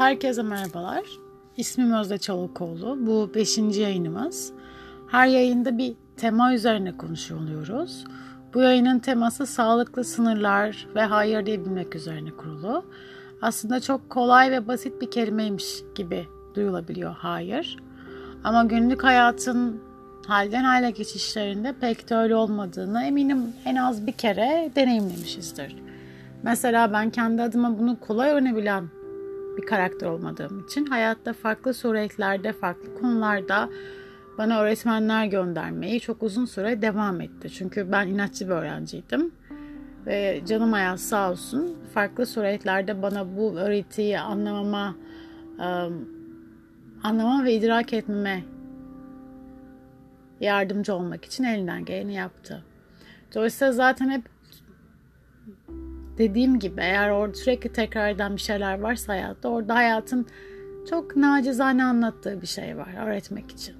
Herkese merhabalar. İsmim Özde Çolakoğlu. Bu beşinci yayınımız. Her yayında bir tema üzerine konuşuyor oluyoruz. Bu yayının teması sağlıklı sınırlar ve hayır diyebilmek üzerine kurulu. Aslında çok kolay ve basit bir kelimeymiş gibi duyulabiliyor hayır. Ama günlük hayatın halden hale geçişlerinde pek de öyle olmadığını eminim en az bir kere deneyimlemişizdir. Mesela ben kendi adıma bunu kolay öğrenebilen bir karakter olmadığım için hayatta farklı suretlerde, farklı konularda bana öğretmenler göndermeyi çok uzun süre devam etti. Çünkü ben inatçı bir öğrenciydim. Ve canım hayat sağ olsun farklı suretlerde bana bu öğretiyi anlamama, anlama ve idrak etmeme yardımcı olmak için elinden geleni yaptı. Dolayısıyla zaten hep dediğim gibi eğer orada sürekli tekrar eden bir şeyler varsa hayatta orada hayatın çok nacizane anlattığı bir şey var öğretmek için.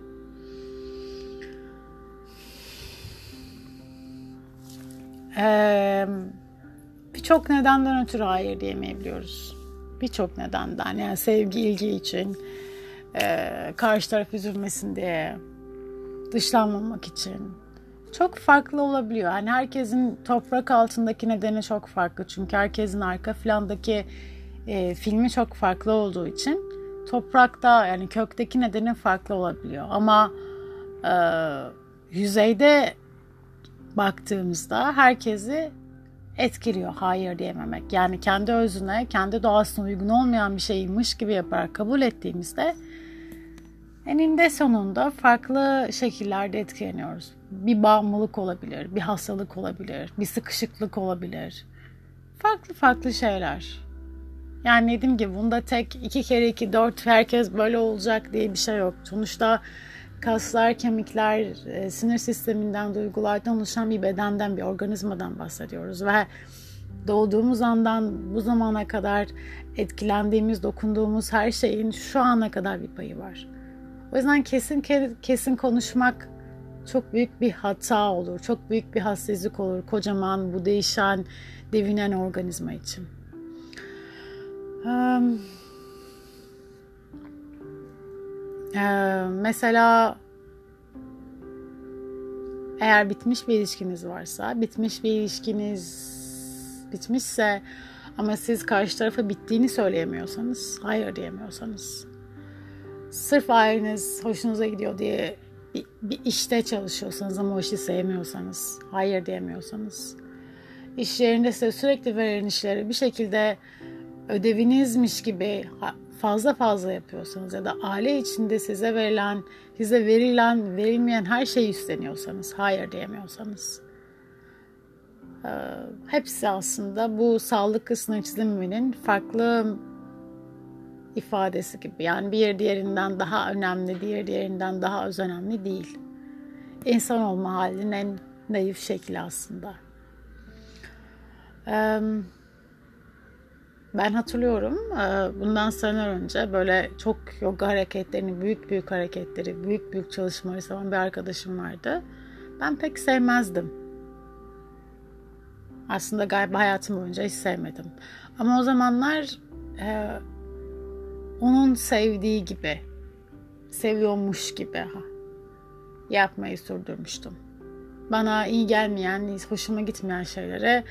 Ee, Birçok nedenden ötürü hayır diyemeyebiliyoruz. Birçok nedenden yani sevgi ilgi için, e, karşı taraf üzülmesin diye, dışlanmamak için, çok farklı olabiliyor. Yani herkesin toprak altındaki nedeni çok farklı. Çünkü herkesin arka plandaki e, filmi çok farklı olduğu için toprakta yani kökteki nedeni farklı olabiliyor. Ama e, yüzeyde baktığımızda herkesi etkiliyor hayır diyememek. Yani kendi özüne, kendi doğasına uygun olmayan bir şeymiş gibi yaparak kabul ettiğimizde eninde sonunda farklı şekillerde etkileniyoruz bir bağımlılık olabilir, bir hastalık olabilir, bir sıkışıklık olabilir. Farklı farklı şeyler. Yani dediğim gibi bunda tek iki kere iki dört herkes böyle olacak diye bir şey yok. Sonuçta kaslar, kemikler, e, sinir sisteminden, duygulardan oluşan bir bedenden, bir organizmadan bahsediyoruz. Ve doğduğumuz andan bu zamana kadar etkilendiğimiz, dokunduğumuz her şeyin şu ana kadar bir payı var. O yüzden kesin kesin konuşmak çok büyük bir hata olur. Çok büyük bir hassizlik olur kocaman bu değişen, devinen organizma için. Um, e, mesela eğer bitmiş bir ilişkiniz varsa, bitmiş bir ilişkiniz bitmişse ama siz karşı tarafa bittiğini söyleyemiyorsanız, hayır diyemiyorsanız, sırf aileniz hoşunuza gidiyor diye bir, bir işte çalışıyorsanız ama o işi sevmiyorsanız, hayır diyemiyorsanız, iş yerinde size sürekli veren işleri bir şekilde ödevinizmiş gibi fazla fazla yapıyorsanız ya da aile içinde size verilen, size verilen, verilmeyen her şeyi üstleniyorsanız, hayır diyemiyorsanız, hepsi aslında bu sağlık sınır çiziminin farklı ifadesi gibi. Yani bir diğerinden daha önemli, diğer diğerinden daha öz önemli değil. İnsan olma halinin en naif şekli aslında. Ben hatırlıyorum bundan seneler önce böyle çok yoga hareketlerini, büyük büyük hareketleri, büyük büyük çalışmaları seven bir arkadaşım vardı. Ben pek sevmezdim. Aslında galiba hayatım boyunca hiç sevmedim. Ama o zamanlar onun sevdiği gibi, seviyormuş gibi yapmayı sürdürmüştüm. Bana iyi gelmeyen, hoşuma gitmeyen şeylere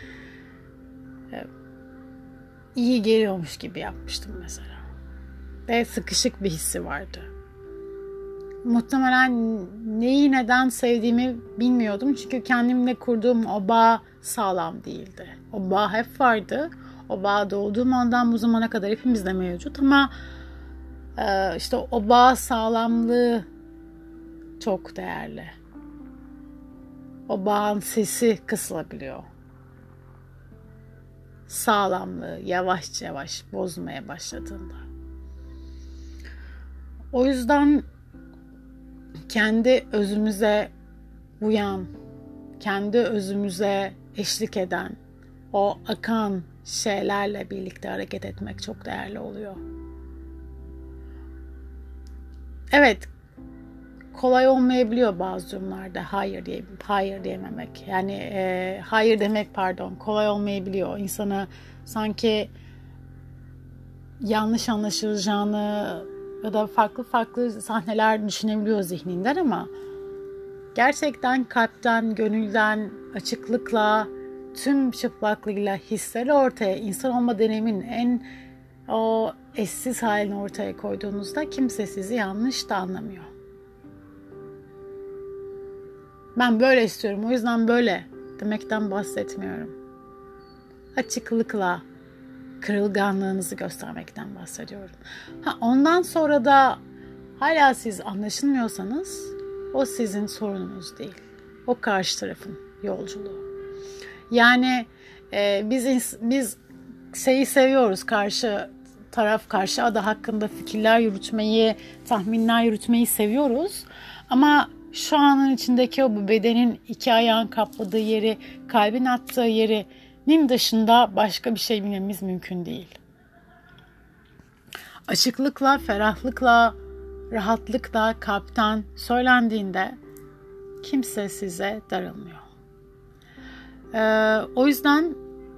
e, iyi geliyormuş gibi yapmıştım mesela. Ve sıkışık bir hissi vardı. Muhtemelen neyi neden sevdiğimi bilmiyordum. Çünkü kendimle kurduğum o bağ sağlam değildi. O bağ hep vardı. O bağ doğduğum andan bu zamana kadar hepimizde mevcut ama işte o bağ sağlamlığı çok değerli. O bağın sesi kısılabiliyor. Sağlamlığı yavaş yavaş bozmaya başladığında. O yüzden kendi özümüze uyan, kendi özümüze eşlik eden, o akan şeylerle birlikte hareket etmek çok değerli oluyor. Evet kolay olmayabiliyor bazı durumlarda hayır diye hayır diyememek. Yani e, hayır demek pardon kolay olmayabiliyor. İnsana sanki yanlış anlaşılacağını ya da farklı farklı sahneler düşünebiliyor zihninden ama gerçekten kalpten, gönülden, açıklıkla, tüm çıplaklığıyla hisleri ortaya, insan olma deneyimin en o eşsiz halini ortaya koyduğunuzda kimse sizi yanlış da anlamıyor. Ben böyle istiyorum o yüzden böyle demekten bahsetmiyorum. Açıklıkla, kırılganlığınızı göstermekten bahsediyorum. Ha, ondan sonra da hala siz anlaşılmıyorsanız o sizin sorununuz değil. O karşı tarafın yolculuğu. Yani e, biz biz şeyi seviyoruz karşı taraf karşı ada hakkında fikirler yürütmeyi, tahminler yürütmeyi seviyoruz. Ama şu anın içindeki o bu bedenin iki ayağın kapladığı yeri, kalbin attığı yerinin dışında başka bir şey bilmemiz mümkün değil. Açıklıkla, ferahlıkla, rahatlıkla kalpten söylendiğinde kimse size darılmıyor. Ee, o yüzden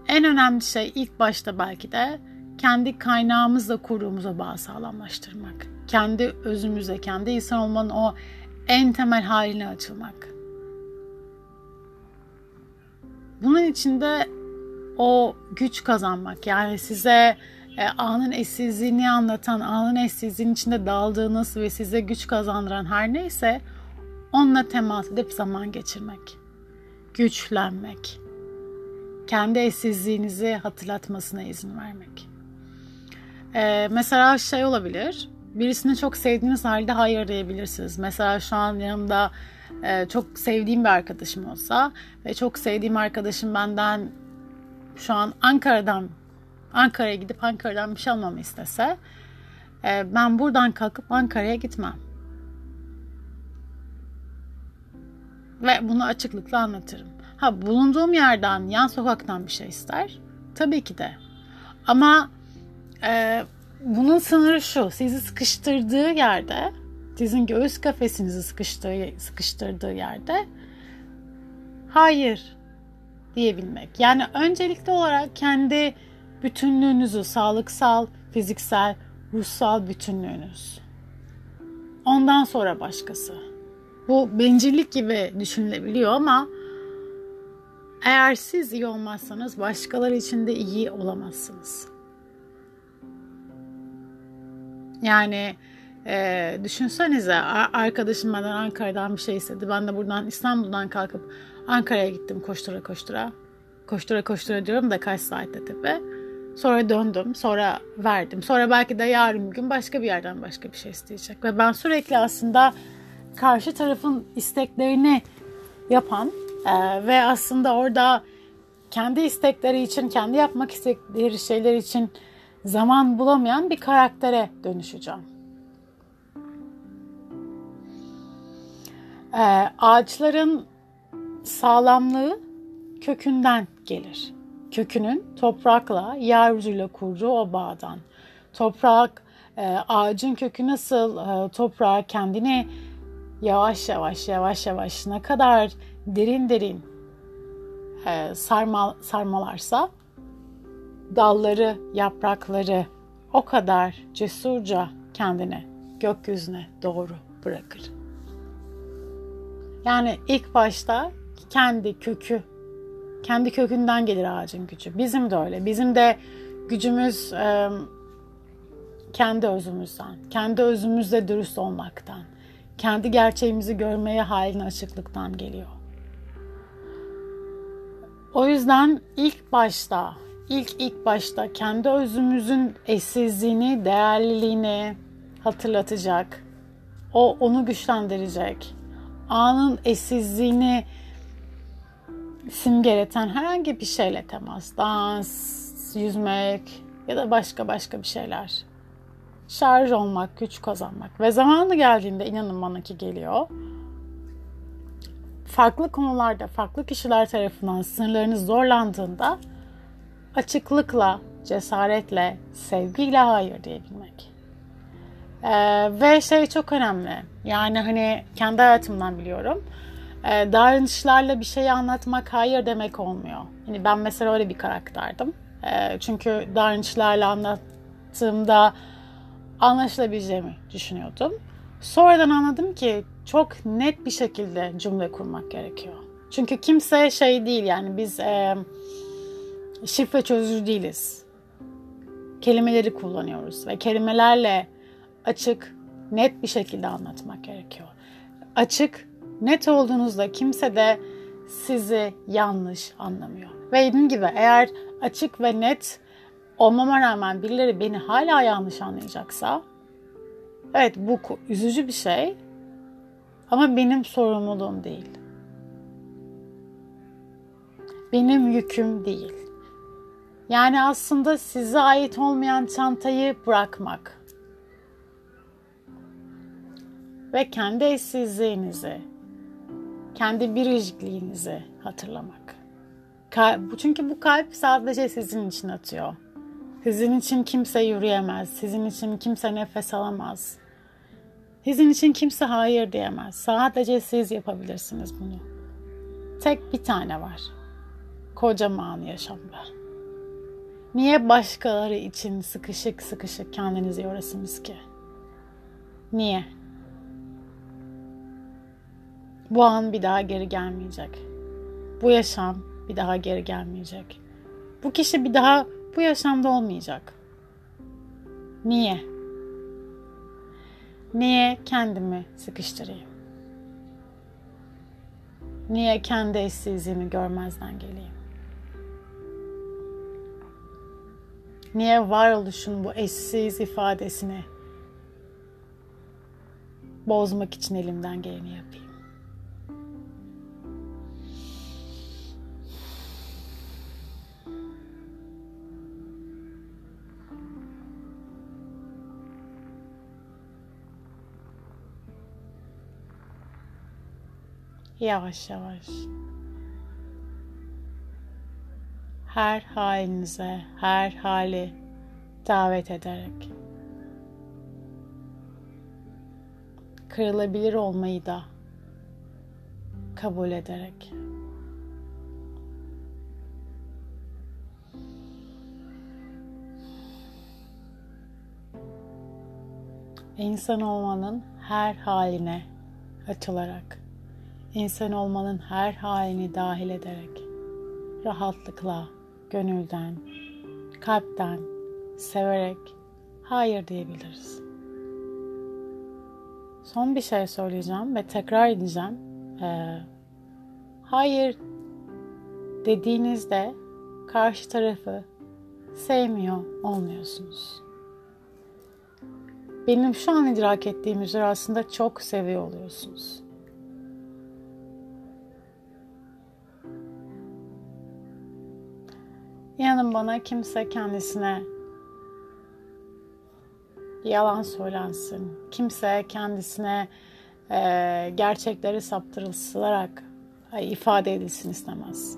en önemli şey ilk başta belki de kendi kaynağımızla kurduğumuza bağ sağlamlaştırmak. Kendi özümüze, kendi insan olmanın o en temel haline açılmak. Bunun içinde o güç kazanmak yani size e, anın eşsizliğini anlatan, anın eşsizliğinin içinde daldığınız ve size güç kazandıran her neyse onunla temas edip zaman geçirmek. Güçlenmek. Kendi eşsizliğinizi hatırlatmasına izin vermek. Ee, mesela şey olabilir. Birisini çok sevdiğiniz halde hayır diyebilirsiniz. Mesela şu an yanımda e, çok sevdiğim bir arkadaşım olsa ve çok sevdiğim arkadaşım benden şu an Ankara'dan Ankara'ya gidip Ankara'dan bir şey almamı istese e, ben buradan kalkıp Ankara'ya gitmem. Ve bunu açıklıkla anlatırım. Ha bulunduğum yerden, yan sokaktan bir şey ister. Tabii ki de. Ama e, bunun sınırı şu. Sizi sıkıştırdığı yerde, sizin göğüs kafesinizi sıkıştığı, sıkıştırdığı yerde hayır diyebilmek. Yani öncelikli olarak kendi bütünlüğünüzü, sağlıksal, fiziksel, ruhsal bütünlüğünüz. Ondan sonra başkası. Bu bencillik gibi düşünülebiliyor ama eğer siz iyi olmazsanız başkaları için de iyi olamazsınız. Yani e, düşünsenize arkadaşım benden Ankara'dan bir şey istedi. Ben de buradan İstanbul'dan kalkıp Ankara'ya gittim koştura koştura. Koştura koştura diyorum da kaç saatte tepe. Sonra döndüm. Sonra verdim. Sonra belki de yarın bir gün başka bir yerden başka bir şey isteyecek. Ve ben sürekli aslında karşı tarafın isteklerini yapan e, ve aslında orada kendi istekleri için, kendi yapmak istedikleri şeyler için zaman bulamayan bir karaktere dönüşeceğim. Ee, ağaçların sağlamlığı kökünden gelir. Kökünün toprakla, yeryüzüyle kurduğu o bağdan. Toprak, e, ağacın kökü nasıl e, toprağa kendini yavaş yavaş, yavaş yavaş ne kadar derin derin e, sarmal, sarmalarsa dalları, yaprakları o kadar cesurca kendini gökyüzüne doğru bırakır. Yani ilk başta kendi kökü, kendi kökünden gelir ağacın gücü. Bizim de öyle. Bizim de gücümüz e, kendi özümüzden, kendi özümüzle dürüst olmaktan, kendi gerçeğimizi görmeye haline açıklıktan geliyor. O yüzden ilk başta ilk ilk başta kendi özümüzün eşsizliğini, değerliliğini hatırlatacak. O onu güçlendirecek. Anın eşsizliğini simgeleten herhangi bir şeyle temas, dans, yüzmek ya da başka başka bir şeyler. Şarj olmak, güç kazanmak ve zamanı geldiğinde inanın bana ki geliyor. Farklı konularda, farklı kişiler tarafından sınırlarınız zorlandığında açıklıkla, cesaretle, sevgiyle hayır diyebilmek. Ee, ve şey çok önemli. Yani hani kendi hayatımdan biliyorum. Ee, davranışlarla bir şeyi anlatmak hayır demek olmuyor. Hani ben mesela öyle bir karakterdim. Ee, çünkü davranışlarla anlat anlattığımda anlaşılabileceğimi düşünüyordum. Sonradan anladım ki çok net bir şekilde cümle kurmak gerekiyor. Çünkü kimse şey değil yani biz e, şifre çözücü değiliz. Kelimeleri kullanıyoruz ve kelimelerle açık, net bir şekilde anlatmak gerekiyor. Açık, net olduğunuzda kimse de sizi yanlış anlamıyor. Ve dediğim gibi eğer açık ve net olmama rağmen birileri beni hala yanlış anlayacaksa evet bu üzücü bir şey ama benim sorumluluğum değil. Benim yüküm değil. Yani aslında size ait olmayan çantayı bırakmak ve kendi eşsizliğinizi, kendi biricikliğinizi hatırlamak. Çünkü bu kalp sadece sizin için atıyor. Sizin için kimse yürüyemez. Sizin için kimse nefes alamaz. Sizin için kimse hayır diyemez. Sadece siz yapabilirsiniz bunu. Tek bir tane var. Kocaman yaşamda. Niye başkaları için sıkışık sıkışık kendinizi yorasınız ki? Niye? Bu an bir daha geri gelmeyecek. Bu yaşam bir daha geri gelmeyecek. Bu kişi bir daha bu yaşamda olmayacak. Niye? Niye kendimi sıkıştırayım? Niye kendi eşsizliğimi görmezden geleyim? Niye varoluşun bu eşsiz ifadesini bozmak için elimden geleni yapayım? yavaş yavaş her halinize, her hali davet ederek. Kırılabilir olmayı da kabul ederek. İnsan olmanın her haline açılarak insan olmanın her halini dahil ederek rahatlıkla, gönülden, kalpten, severek hayır diyebiliriz. Son bir şey söyleyeceğim ve tekrar edeceğim. Ee, hayır dediğinizde karşı tarafı sevmiyor olmuyorsunuz. Benim şu an idrak ettiğim üzere aslında çok seviyor oluyorsunuz. İnanın bana kimse kendisine yalan söylensin. Kimse kendisine e, gerçekleri saptırılarak ifade edilsin istemez.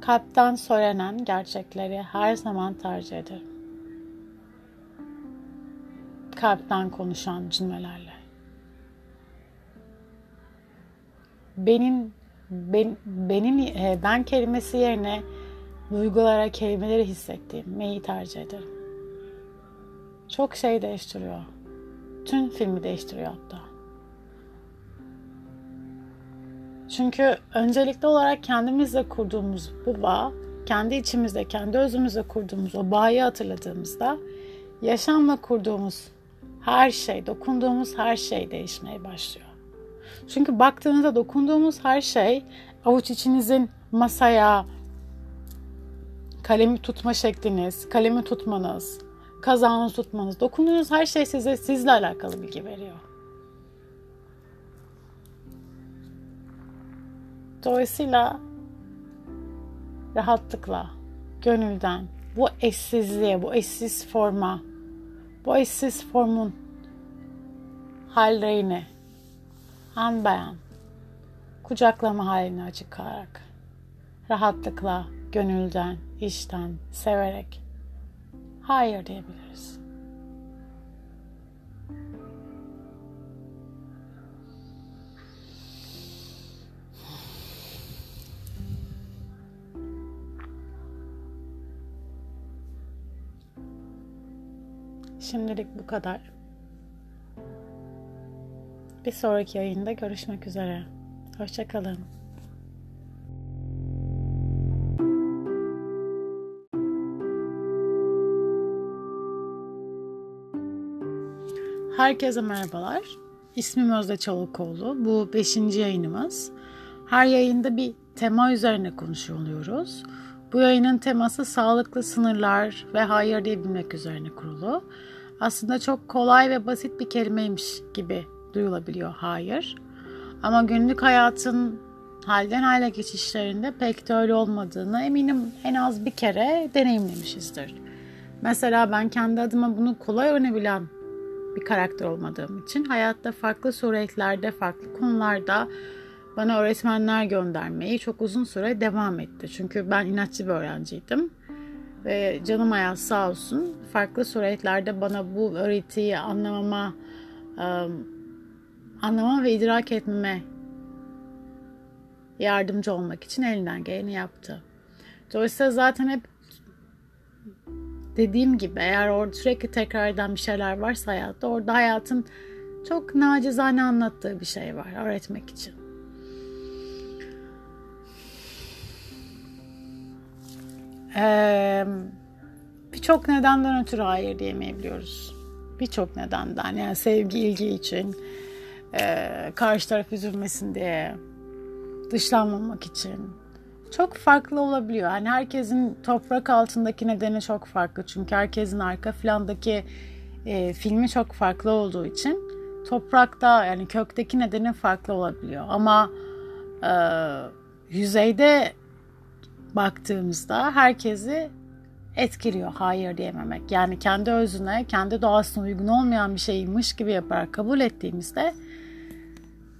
Kalpten söylenen gerçekleri her zaman tercih ederim. Kalpten konuşan cümlelerle. Benim ben, benim e, ben kelimesi yerine duygulara, kelimeleri hissettirmeyi tercih ederim. Çok şey değiştiriyor. Tüm filmi değiştiriyor hatta. Çünkü öncelikli olarak kendimizle kurduğumuz bu bağ, kendi içimizde, kendi özümüzle kurduğumuz o bağı hatırladığımızda yaşamla kurduğumuz her şey, dokunduğumuz her şey değişmeye başlıyor. Çünkü baktığınızda dokunduğumuz her şey avuç içinizin masaya, kalemi tutma şekliniz, kalemi tutmanız, kazağınızı tutmanız, dokunduğunuz her şey size sizle alakalı bilgi veriyor. Dolayısıyla rahatlıkla, gönülden bu eşsizliğe, bu eşsiz forma, bu eşsiz formun hallerini an beyan kucaklama halini açıklayarak rahatlıkla, gönülden, işten, severek hayır diyebiliriz. Şimdilik bu kadar. Bir sonraki yayında görüşmek üzere. Hoşçakalın. Herkese merhabalar. İsmim Özde Çolakoğlu. Bu beşinci yayınımız. Her yayında bir tema üzerine konuşuyor oluyoruz. Bu yayının teması sağlıklı sınırlar ve hayır diyebilmek üzerine kurulu. Aslında çok kolay ve basit bir kelimeymiş gibi duyulabiliyor hayır. Ama günlük hayatın halden hale geçişlerinde pek de öyle olmadığını eminim en az bir kere deneyimlemişizdir. Mesela ben kendi adıma bunu kolay öğrenebilen bir karakter olmadığım için hayatta farklı suretlerde, farklı konularda bana öğretmenler göndermeyi çok uzun süre devam etti. Çünkü ben inatçı bir öğrenciydim. Ve canım hayat sağ olsun farklı suretlerde bana bu öğretiyi anlamama, anlama ve idrak etmeme yardımcı olmak için elinden geleni yaptı. Dolayısıyla zaten hep dediğim gibi eğer orada sürekli tekrar eden bir şeyler varsa hayatta orada hayatın çok nacizane anlattığı bir şey var öğretmek için. Ee, Birçok nedenden ötürü hayır diyemeyebiliyoruz. Birçok nedenden yani sevgi, ilgi için, e, karşı taraf üzülmesin diye, dışlanmamak için. Çok farklı olabiliyor. Yani herkesin toprak altındaki nedeni çok farklı. Çünkü herkesin arka plandaki e, filmi çok farklı olduğu için toprakta yani kökteki nedeni farklı olabiliyor. Ama e, yüzeyde baktığımızda herkesi etkiliyor hayır diyememek. Yani kendi özüne, kendi doğasına uygun olmayan bir şeymiş gibi yaparak kabul ettiğimizde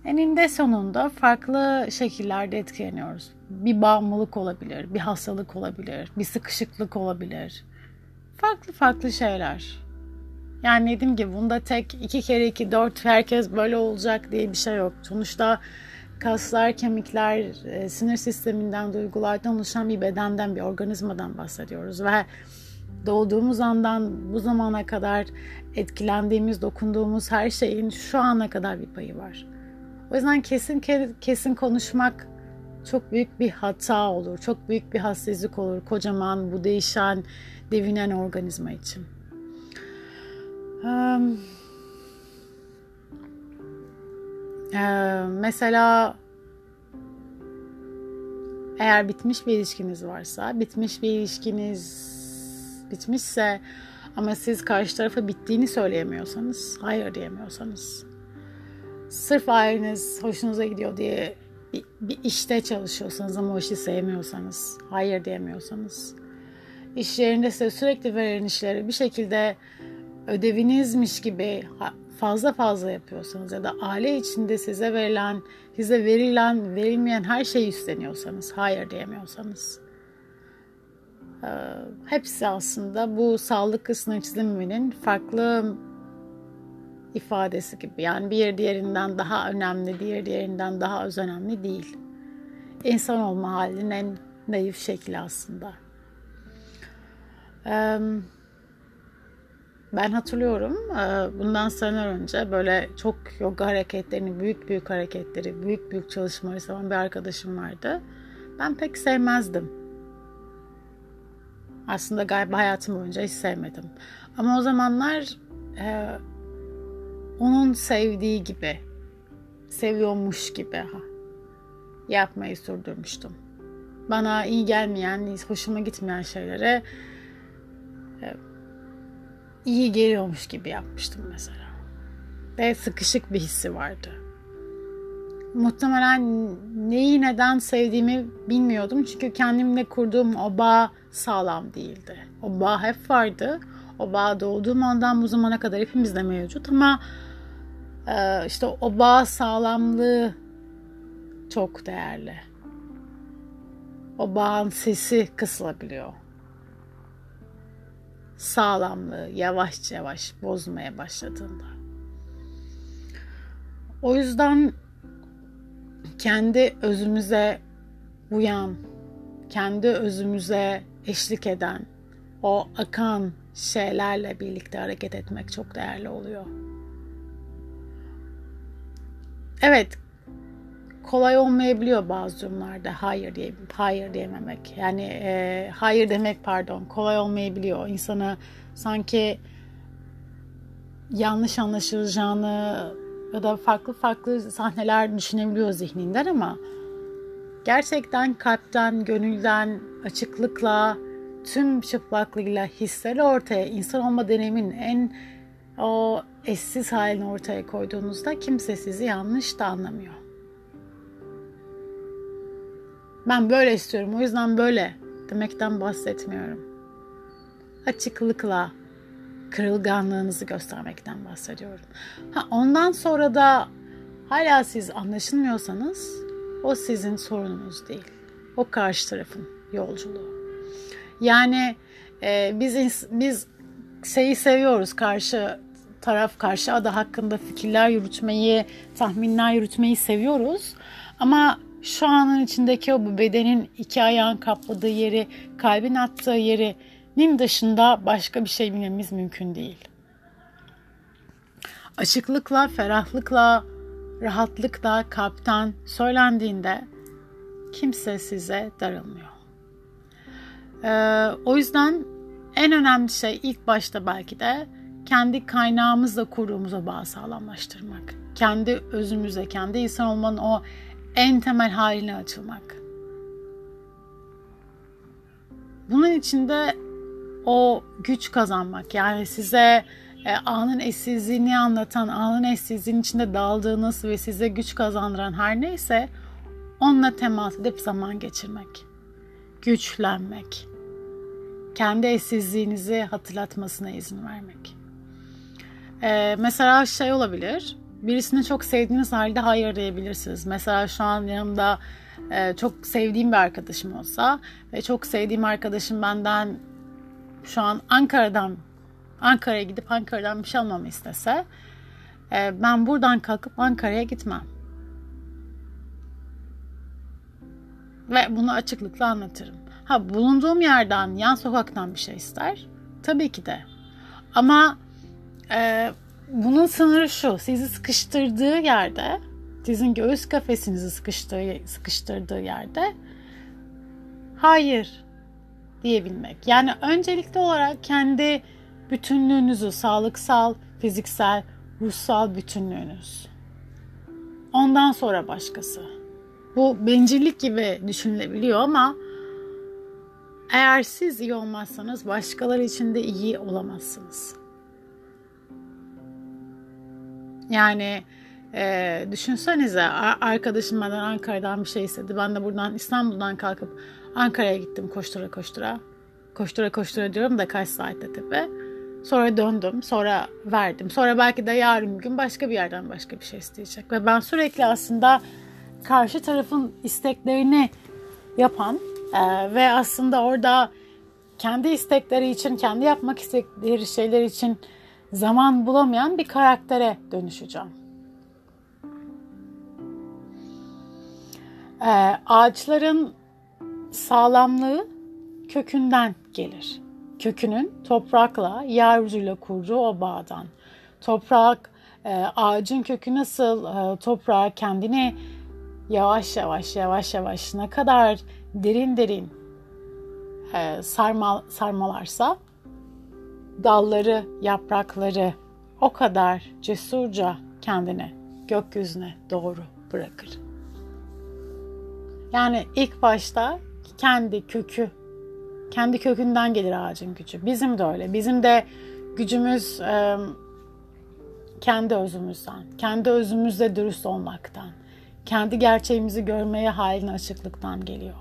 eninde sonunda farklı şekillerde etkileniyoruz. Bir bağımlılık olabilir, bir hastalık olabilir, bir sıkışıklık olabilir. Farklı farklı şeyler. Yani dediğim gibi bunda tek iki kere iki dört herkes böyle olacak diye bir şey yok. Sonuçta kaslar, kemikler, e, sinir sisteminden, duygulardan oluşan bir bedenden, bir organizmadan bahsediyoruz ve doğduğumuz andan bu zamana kadar etkilendiğimiz, dokunduğumuz her şeyin şu ana kadar bir payı var. O yüzden kesin kesin konuşmak çok büyük bir hata olur, çok büyük bir hassizlik olur kocaman bu değişen, devinen organizma için. Mesela eğer bitmiş bir ilişkiniz varsa, bitmiş bir ilişkiniz bitmişse ama siz karşı tarafa bittiğini söyleyemiyorsanız, hayır diyemiyorsanız, sırf aileniz hoşunuza gidiyor diye bir, bir işte çalışıyorsanız ama o işi sevmiyorsanız, hayır diyemiyorsanız, iş yerinde size sürekli veren işleri bir şekilde ödevinizmiş gibi fazla fazla yapıyorsanız ya da aile içinde size verilen, size verilen, verilmeyen her şeyi üstleniyorsanız, hayır diyemiyorsanız hepsi aslında bu sağlık sınır çiziminin farklı ifadesi gibi. Yani bir diğerinden daha önemli, diğer diğerinden daha az önemli değil. İnsan olma halinin en naif şekli aslında. Ben hatırlıyorum bundan seneler önce böyle çok yoga hareketlerini, büyük büyük hareketleri, büyük büyük çalışmaları seven bir arkadaşım vardı. Ben pek sevmezdim. Aslında galiba hayatım boyunca hiç sevmedim. Ama o zamanlar onun sevdiği gibi, seviyormuş gibi yapmayı sürdürmüştüm. Bana iyi gelmeyen, hoşuma gitmeyen şeylere e, iyi geliyormuş gibi yapmıştım mesela. Ve sıkışık bir hissi vardı. Muhtemelen neyi neden sevdiğimi bilmiyordum. Çünkü kendimle kurduğum o bağ sağlam değildi. O bağ hep vardı. O bağ doğduğum andan bu zamana kadar hepimizde mevcut ama işte o bağ sağlamlığı çok değerli. O bağın sesi kısılabiliyor sağlamlığı yavaş yavaş bozmaya başladığında. O yüzden kendi özümüze uyan, kendi özümüze eşlik eden, o akan şeylerle birlikte hareket etmek çok değerli oluyor. Evet, kolay olmayabiliyor bazı durumlarda hayır diye hayır diyememek. Yani e, hayır demek pardon kolay olmayabiliyor. İnsana sanki yanlış anlaşılacağını ya da farklı farklı sahneler düşünebiliyor zihninden ama gerçekten kalpten, gönülden, açıklıkla, tüm çıplaklığıyla hisleri ortaya insan olma deneyimin en o eşsiz halini ortaya koyduğunuzda kimse sizi yanlış da anlamıyor. Ben böyle istiyorum o yüzden böyle demekten bahsetmiyorum. Açıklıkla kırılganlığınızı göstermekten bahsediyorum. Ha, ondan sonra da hala siz anlaşılmıyorsanız o sizin sorununuz değil. O karşı tarafın yolculuğu. Yani e, biz biz şeyi seviyoruz karşı taraf karşı ada hakkında fikirler yürütmeyi, tahminler yürütmeyi seviyoruz. Ama şu anın içindeki o bu bedenin iki ayağın kapladığı yeri, kalbin attığı yerinin dışında başka bir şey bilmemiz mümkün değil. Açıklıkla, ferahlıkla, rahatlıkla kalpten söylendiğinde kimse size darılmıyor. Ee, o yüzden en önemli şey ilk başta belki de kendi kaynağımızla kurduğumuz o bağı sağlamlaştırmak. Kendi özümüze, kendi insan olmanın o en temel haline açılmak. Bunun içinde o güç kazanmak yani size e, anın eşsizliğini anlatan, anın eşsizliğinin içinde daldığınız ve size güç kazandıran her neyse onunla temas edip zaman geçirmek. Güçlenmek. Kendi eşsizliğinizi hatırlatmasına izin vermek. Ee, mesela şey olabilir. Birisini çok sevdiğiniz halde hayır diyebilirsiniz. Mesela şu an yanımda e, çok sevdiğim bir arkadaşım olsa ve çok sevdiğim arkadaşım benden şu an Ankara'dan Ankara'ya gidip Ankara'dan bir şey almamı istese e, ben buradan kalkıp Ankara'ya gitmem. Ve bunu açıklıkla anlatırım. Ha bulunduğum yerden, yan sokaktan bir şey ister. Tabii ki de. Ama e, bunun sınırı şu. Sizi sıkıştırdığı yerde, sizin göğüs kafesinizi sıkıştırdığı, sıkıştırdığı yerde hayır diyebilmek. Yani öncelikli olarak kendi bütünlüğünüzü, sağlıksal, fiziksel, ruhsal bütünlüğünüz. Ondan sonra başkası. Bu bencillik gibi düşünülebiliyor ama eğer siz iyi olmazsanız başkaları için de iyi olamazsınız. Yani e, düşünsenize arkadaşım benden Ankara'dan bir şey istedi. Ben de buradan İstanbul'dan kalkıp Ankara'ya gittim koştura koştura. Koştura koştura diyorum da kaç saatte tabii. Sonra döndüm. Sonra verdim. Sonra belki de yarın gün başka bir yerden başka bir şey isteyecek. Ve ben sürekli aslında karşı tarafın isteklerini yapan e, ve aslında orada kendi istekleri için, kendi yapmak istedikleri şeyler için zaman bulamayan bir karaktere dönüşeceğim. E, ağaçların sağlamlığı kökünden gelir kökünün toprakla, yeryüzüyle kurduğu o bağdan. Toprak, e, ağacın kökü nasıl e, toprağa kendini yavaş yavaş yavaş yavaş ne kadar derin derin e, sarmal, sarmalarsa dalları, yaprakları o kadar cesurca kendini gökyüzüne doğru bırakır. Yani ilk başta kendi kökü kendi kökünden gelir ağacın gücü. Bizim de öyle. Bizim de gücümüz kendi özümüzden, kendi özümüzle dürüst olmaktan, kendi gerçeğimizi görmeye halini açıklıktan geliyor.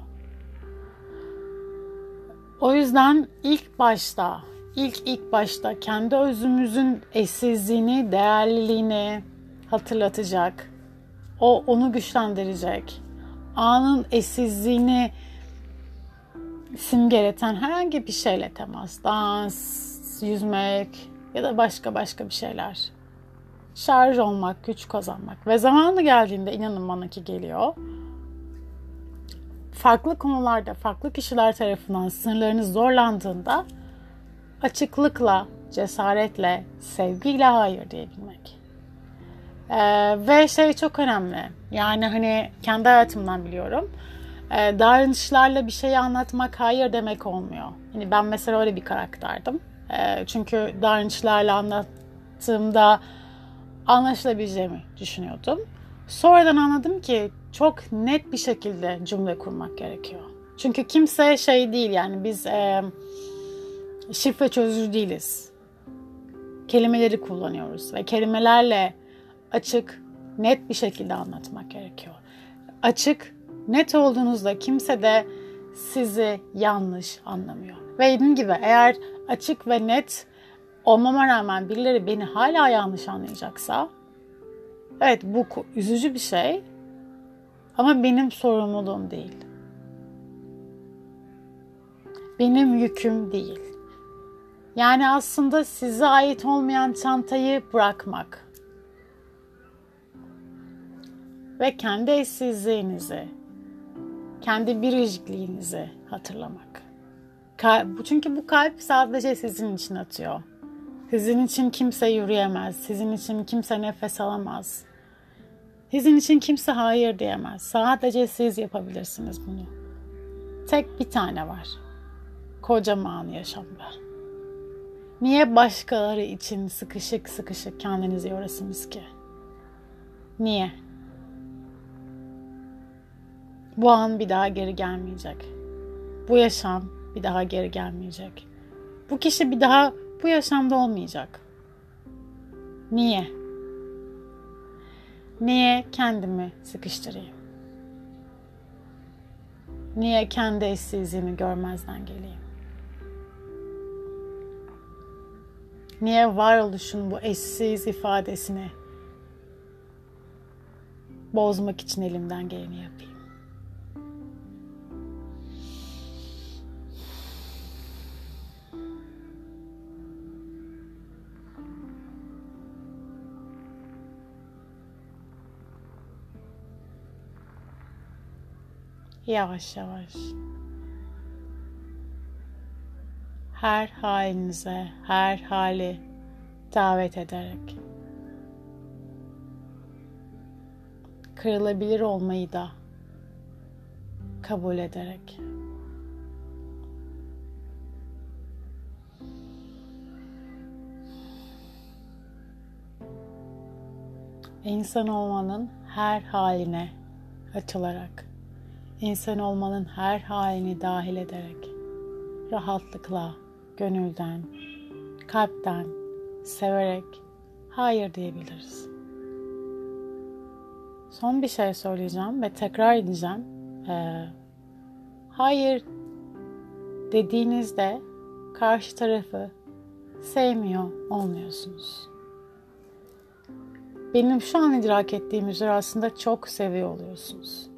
O yüzden ilk başta, ilk ilk başta kendi özümüzün eşsizliğini, değerliliğini hatırlatacak, o onu güçlendirecek, anın eşsizliğini simgeleten herhangi bir şeyle temas, dans, yüzmek ya da başka başka bir şeyler. Şarj olmak, güç kazanmak ve zamanı geldiğinde inanın bana ki geliyor. Farklı konularda, farklı kişiler tarafından sınırlarınız zorlandığında açıklıkla, cesaretle, sevgiyle hayır diyebilmek. Ee, ve şey çok önemli. Yani hani kendi hayatımdan biliyorum. Ee, davranışlarla bir şeyi anlatmak hayır demek olmuyor. Hani ben mesela öyle bir karakterdim. Ee, çünkü davranışlarla anlattığımda anlaşılabileceğimi düşünüyordum. Sonradan anladım ki çok net bir şekilde cümle kurmak gerekiyor. Çünkü kimse şey değil yani biz e, şifre çözücü değiliz. Kelimeleri kullanıyoruz ve kelimelerle açık, net bir şekilde anlatmak gerekiyor. Açık, net olduğunuzda kimse de sizi yanlış anlamıyor. Ve dediğim gibi eğer açık ve net olmama rağmen birileri beni hala yanlış anlayacaksa evet bu üzücü bir şey ama benim sorumluluğum değil. Benim yüküm değil. Yani aslında size ait olmayan çantayı bırakmak ve kendi eşsizliğinizi, kendi biricikliğinizi hatırlamak. Çünkü bu kalp sadece sizin için atıyor. Sizin için kimse yürüyemez. Sizin için kimse nefes alamaz. Sizin için kimse hayır diyemez. Sadece siz yapabilirsiniz bunu. Tek bir tane var. Kocaman yaşamda. Niye başkaları için sıkışık sıkışık kendinizi yorasınız ki? Niye? Bu an bir daha geri gelmeyecek. Bu yaşam bir daha geri gelmeyecek. Bu kişi bir daha bu yaşamda olmayacak. Niye? Niye kendimi sıkıştırayım? Niye kendi eşsizliğimi görmezden geleyim? Niye varoluşun bu eşsiz ifadesini bozmak için elimden geleni yapayım? yavaş yavaş her halinize, her hali davet ederek kırılabilir olmayı da kabul ederek. İnsan olmanın her haline açılarak insan olmanın her halini dahil ederek rahatlıkla, gönülden, kalpten, severek hayır diyebiliriz. Son bir şey söyleyeceğim ve tekrar edeceğim. Ee, hayır dediğinizde karşı tarafı sevmiyor olmuyorsunuz. Benim şu an idrak ettiğim üzere aslında çok seviyor oluyorsunuz.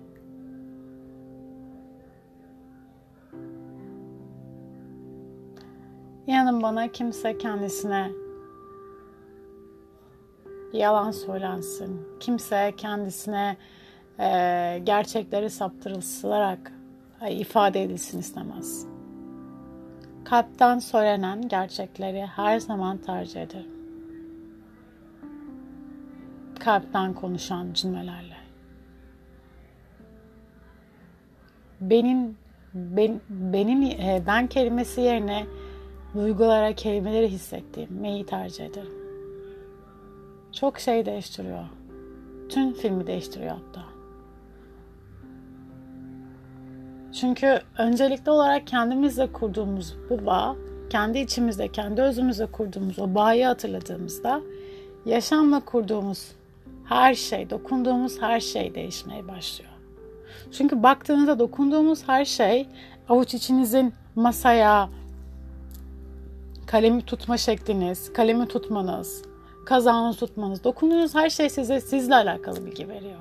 İnanın bana kimse kendisine yalan söylensin. Kimse kendisine e, gerçekleri saptırılarak ifade edilsin istemez. Kalpten söylenen gerçekleri her zaman tercih ederim. Kalpten konuşan cümlelerle. Benim ben, benim e, ben kelimesi yerine duygulara, kelimeleri hissettirmeyi tercih ederim. Çok şey değiştiriyor. Tüm filmi değiştiriyor hatta. Çünkü öncelikli olarak kendimizle kurduğumuz bu bağ, kendi içimizde, kendi özümüzle kurduğumuz o bağı hatırladığımızda yaşamla kurduğumuz her şey, dokunduğumuz her şey değişmeye başlıyor. Çünkü baktığınızda dokunduğumuz her şey avuç içinizin masaya, kalemi tutma şekliniz, kalemi tutmanız, kazağınızı tutmanız, dokunduğunuz her şey size sizle alakalı bilgi veriyor.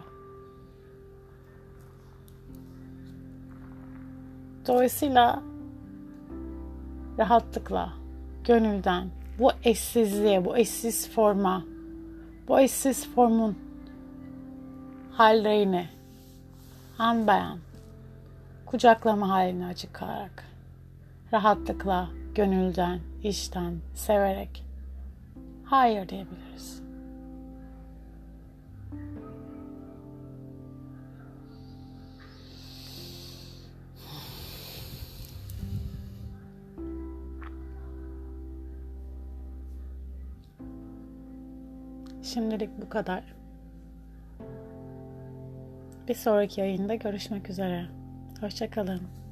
Dolayısıyla rahatlıkla, gönülden bu eşsizliğe, bu eşsiz forma, bu eşsiz formun hallerini an beyan kucaklama halini açık kalarak rahatlıkla gönülden, işten, severek hayır diyebiliriz. Şimdilik bu kadar. Bir sonraki yayında görüşmek üzere. Hoşçakalın.